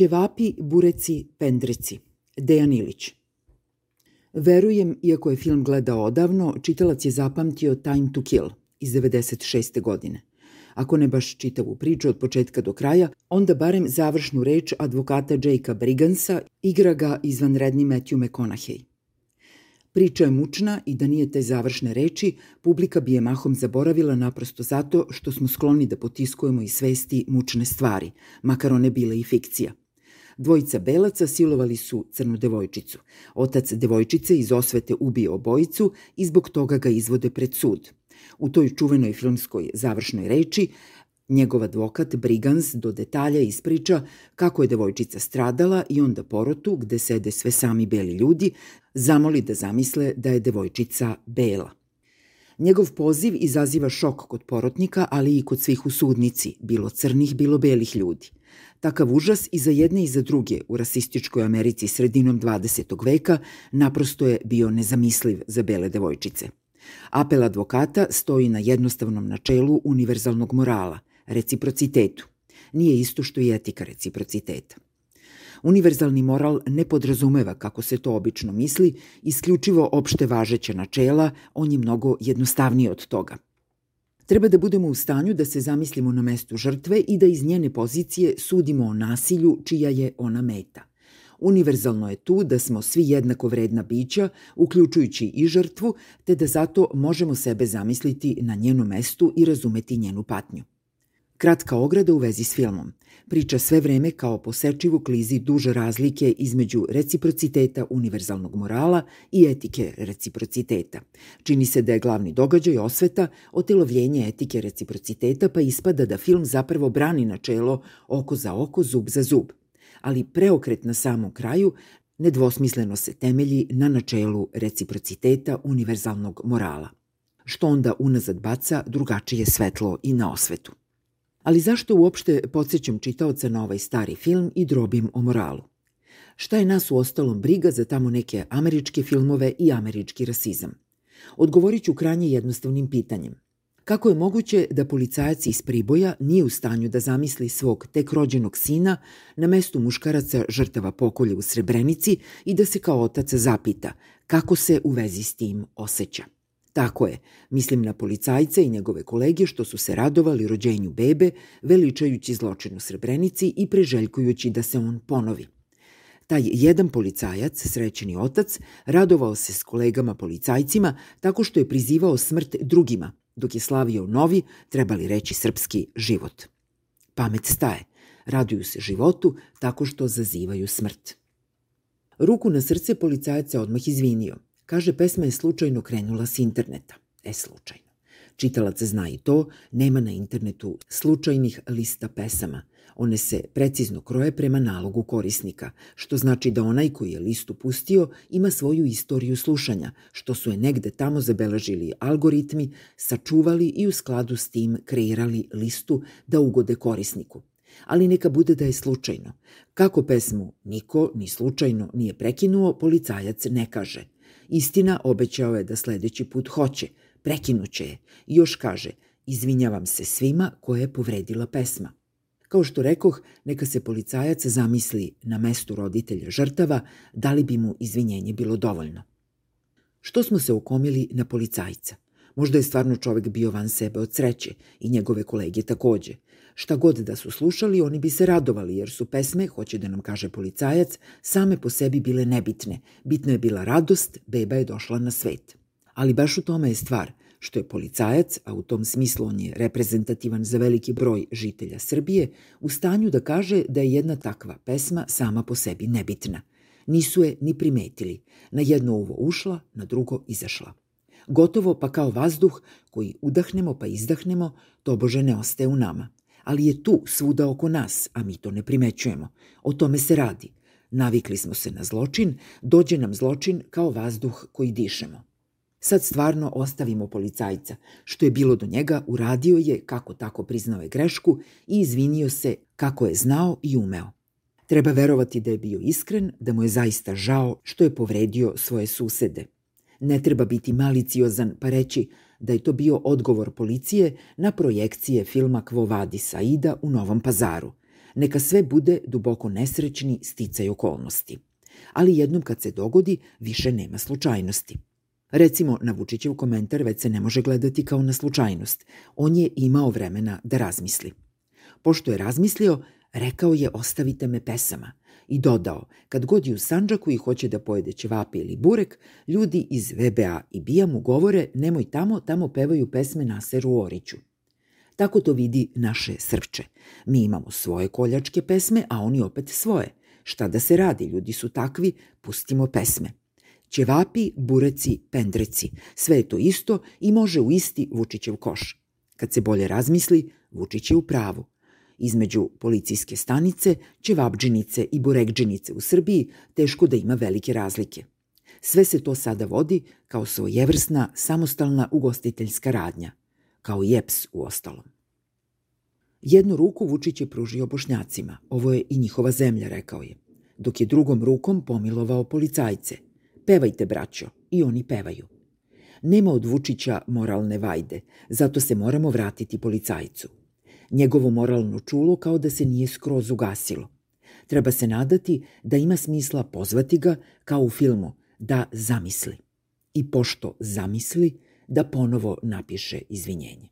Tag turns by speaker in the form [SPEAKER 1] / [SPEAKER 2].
[SPEAKER 1] Ćevapi, bureci, pendreci. Dejan Ilić. Verujem, iako je film gledao odavno, čitalac je zapamtio Time to Kill iz 96. godine. Ako ne baš čitavu priču od početka do kraja, onda barem završnu reč advokata Jakea Brigansa igra ga izvanredni Matthew McConaughey. Priča je mučna i da nije te završne reči, publika bi je mahom zaboravila naprosto zato što smo skloni da potiskujemo i svesti mučne stvari, makar one bile i fikcija. Dvojica belaca silovali su crnu devojčicu. Otac devojčice iz osvete ubije obojicu i zbog toga ga izvode pred sud. U toj čuvenoj filmskoj završnoj reči Njegov advokat Brigans do detalja ispriča kako je devojčica stradala i onda porotu, gde sede sve sami beli ljudi, zamoli da zamisle da je devojčica bela. Njegov poziv izaziva šok kod porotnika, ali i kod svih u sudnici, bilo crnih, bilo belih ljudi. Takav užas i za jedne i za druge u rasističkoj Americi sredinom 20. veka naprosto je bio nezamisliv za bele devojčice. Apel advokata stoji na jednostavnom načelu univerzalnog morala – reciprocitetu. Nije isto što i etika reciprociteta. Univerzalni moral ne podrazumeva, kako se to obično misli, isključivo opšte važeća načela, on je mnogo jednostavniji od toga. Treba da budemo u stanju da se zamislimo na mestu žrtve i da iz njene pozicije sudimo o nasilju čija je ona meta. Univerzalno je tu da smo svi jednako vredna bića, uključujući i žrtvu, te da zato možemo sebe zamisliti na njenu mestu i razumeti njenu patnju. Kratka ograda u vezi s filmom. Priča sve vreme kao posečivu klizi duže razlike između reciprociteta univerzalnog morala i etike reciprociteta. Čini se da je glavni događaj osveta otelovljenje etike reciprociteta pa ispada da film zapravo brani načelo oko za oko, zub za zub. Ali preokret na samom kraju nedvosmisleno se temelji na načelu reciprociteta univerzalnog morala što onda unazad baca drugačije svetlo i na osvetu. Ali zašto uopšte podsjećam čitaoca na ovaj stari film i drobim o moralu? Šta je nas u ostalom briga za tamo neke američke filmove i američki rasizam? Odgovorit ću krajnje jednostavnim pitanjem. Kako je moguće da policajac iz Priboja nije u stanju da zamisli svog tek rođenog sina na mestu muškaraca žrtava pokolje u Srebrenici i da se kao otac zapita kako se u vezi s tim osjeća? Tako je, mislim na policajca i njegove kolege što su se radovali rođenju bebe, veličajući zločin u Srebrenici i preželjkujući da se on ponovi. Taj jedan policajac, srećeni otac, radovao se s kolegama policajcima tako što je prizivao smrt drugima, dok je slavio novi, trebali reći srpski, život. Pamet staje, raduju se životu tako što zazivaju smrt. Ruku na srce policajac se odmah izvinio – Kaže, pesma je slučajno krenula s interneta. E, slučajno. Čitalac zna i to, nema na internetu slučajnih lista pesama. One se precizno kroje prema nalogu korisnika, što znači da onaj koji je listu pustio ima svoju istoriju slušanja, što su je negde tamo zabeležili algoritmi, sačuvali i u skladu s tim kreirali listu da ugode korisniku. Ali neka bude da je slučajno. Kako pesmu niko ni slučajno nije prekinuo, policajac ne kaže – Istina, obećao je da sledeći put hoće, prekinuće je još kaže, izvinjavam se svima koje je povredila pesma. Kao što rekoh, neka se policajac zamisli na mestu roditelja žrtava, da li bi mu izvinjenje bilo dovoljno. Što smo se okomili na policajca? Možda je stvarno čovek bio van sebe od sreće i njegove kolege takođe. Šta god da su slušali, oni bi se radovali, jer su pesme, hoće da nam kaže policajac, same po sebi bile nebitne. Bitna je bila radost, beba je došla na svet. Ali baš u tome je stvar, što je policajac, a u tom smislu on je reprezentativan za veliki broj žitelja Srbije, u stanju da kaže da je jedna takva pesma sama po sebi nebitna. Nisu je ni primetili. Na jedno uvo ušla, na drugo izašla. Gotovo pa kao vazduh koji udahnemo pa izdahnemo, to bože ne ostaje u nama ali je tu svuda oko nas, a mi to ne primećujemo. O tome se radi. Navikli smo se na zločin, dođe nam zločin kao vazduh koji dišemo. Sad stvarno ostavimo policajca. Što je bilo do njega, uradio je, kako tako priznao je grešku i izvinio se kako je znao i umeo. Treba verovati da je bio iskren, da mu je zaista žao što je povredio svoje susede. Ne treba biti maliciozan pa reći da je to bio odgovor policije na projekcije filma Kvo vadi Saida u Novom pazaru. Neka sve bude duboko nesrećni sticaj okolnosti. Ali jednom kad se dogodi, više nema slučajnosti. Recimo, na Vučićev komentar već se ne može gledati kao na slučajnost. On je imao vremena da razmisli. Pošto je razmislio, rekao je ostavite me pesama i dodao, kad god je u Sanđaku i hoće da pojede ćevape ili burek, ljudi iz VBA i Bija mu govore nemoj tamo, tamo pevaju pesme Naseru Oriću. Tako to vidi naše srpče. Mi imamo svoje koljačke pesme, a oni opet svoje. Šta da se radi, ljudi su takvi, pustimo pesme. Ćevapi, bureci, pendreci, sve je to isto i može u isti Vučićev koš. Kad se bolje razmisli, Vučić je u pravu. Između policijske stanice, ćevabđinice i burekđinice u Srbiji teško da ima velike razlike. Sve se to sada vodi kao svojevrsna samostalna ugostiteljska radnja, kao i EPS u ostalom. Jednu ruku Vučić je pružio bošnjacima, ovo je i njihova zemlja, rekao je, dok je drugom rukom pomilovao policajce. Pevajte, braćo, i oni pevaju. Nema od Vučića moralne vajde, zato se moramo vratiti policajcu. Njegovo moralno čulo kao da se nije skroz ugasilo. Treba se nadati da ima smisla pozvati ga, kao u filmu, da zamisli. I pošto zamisli, da ponovo napiše izvinjenje.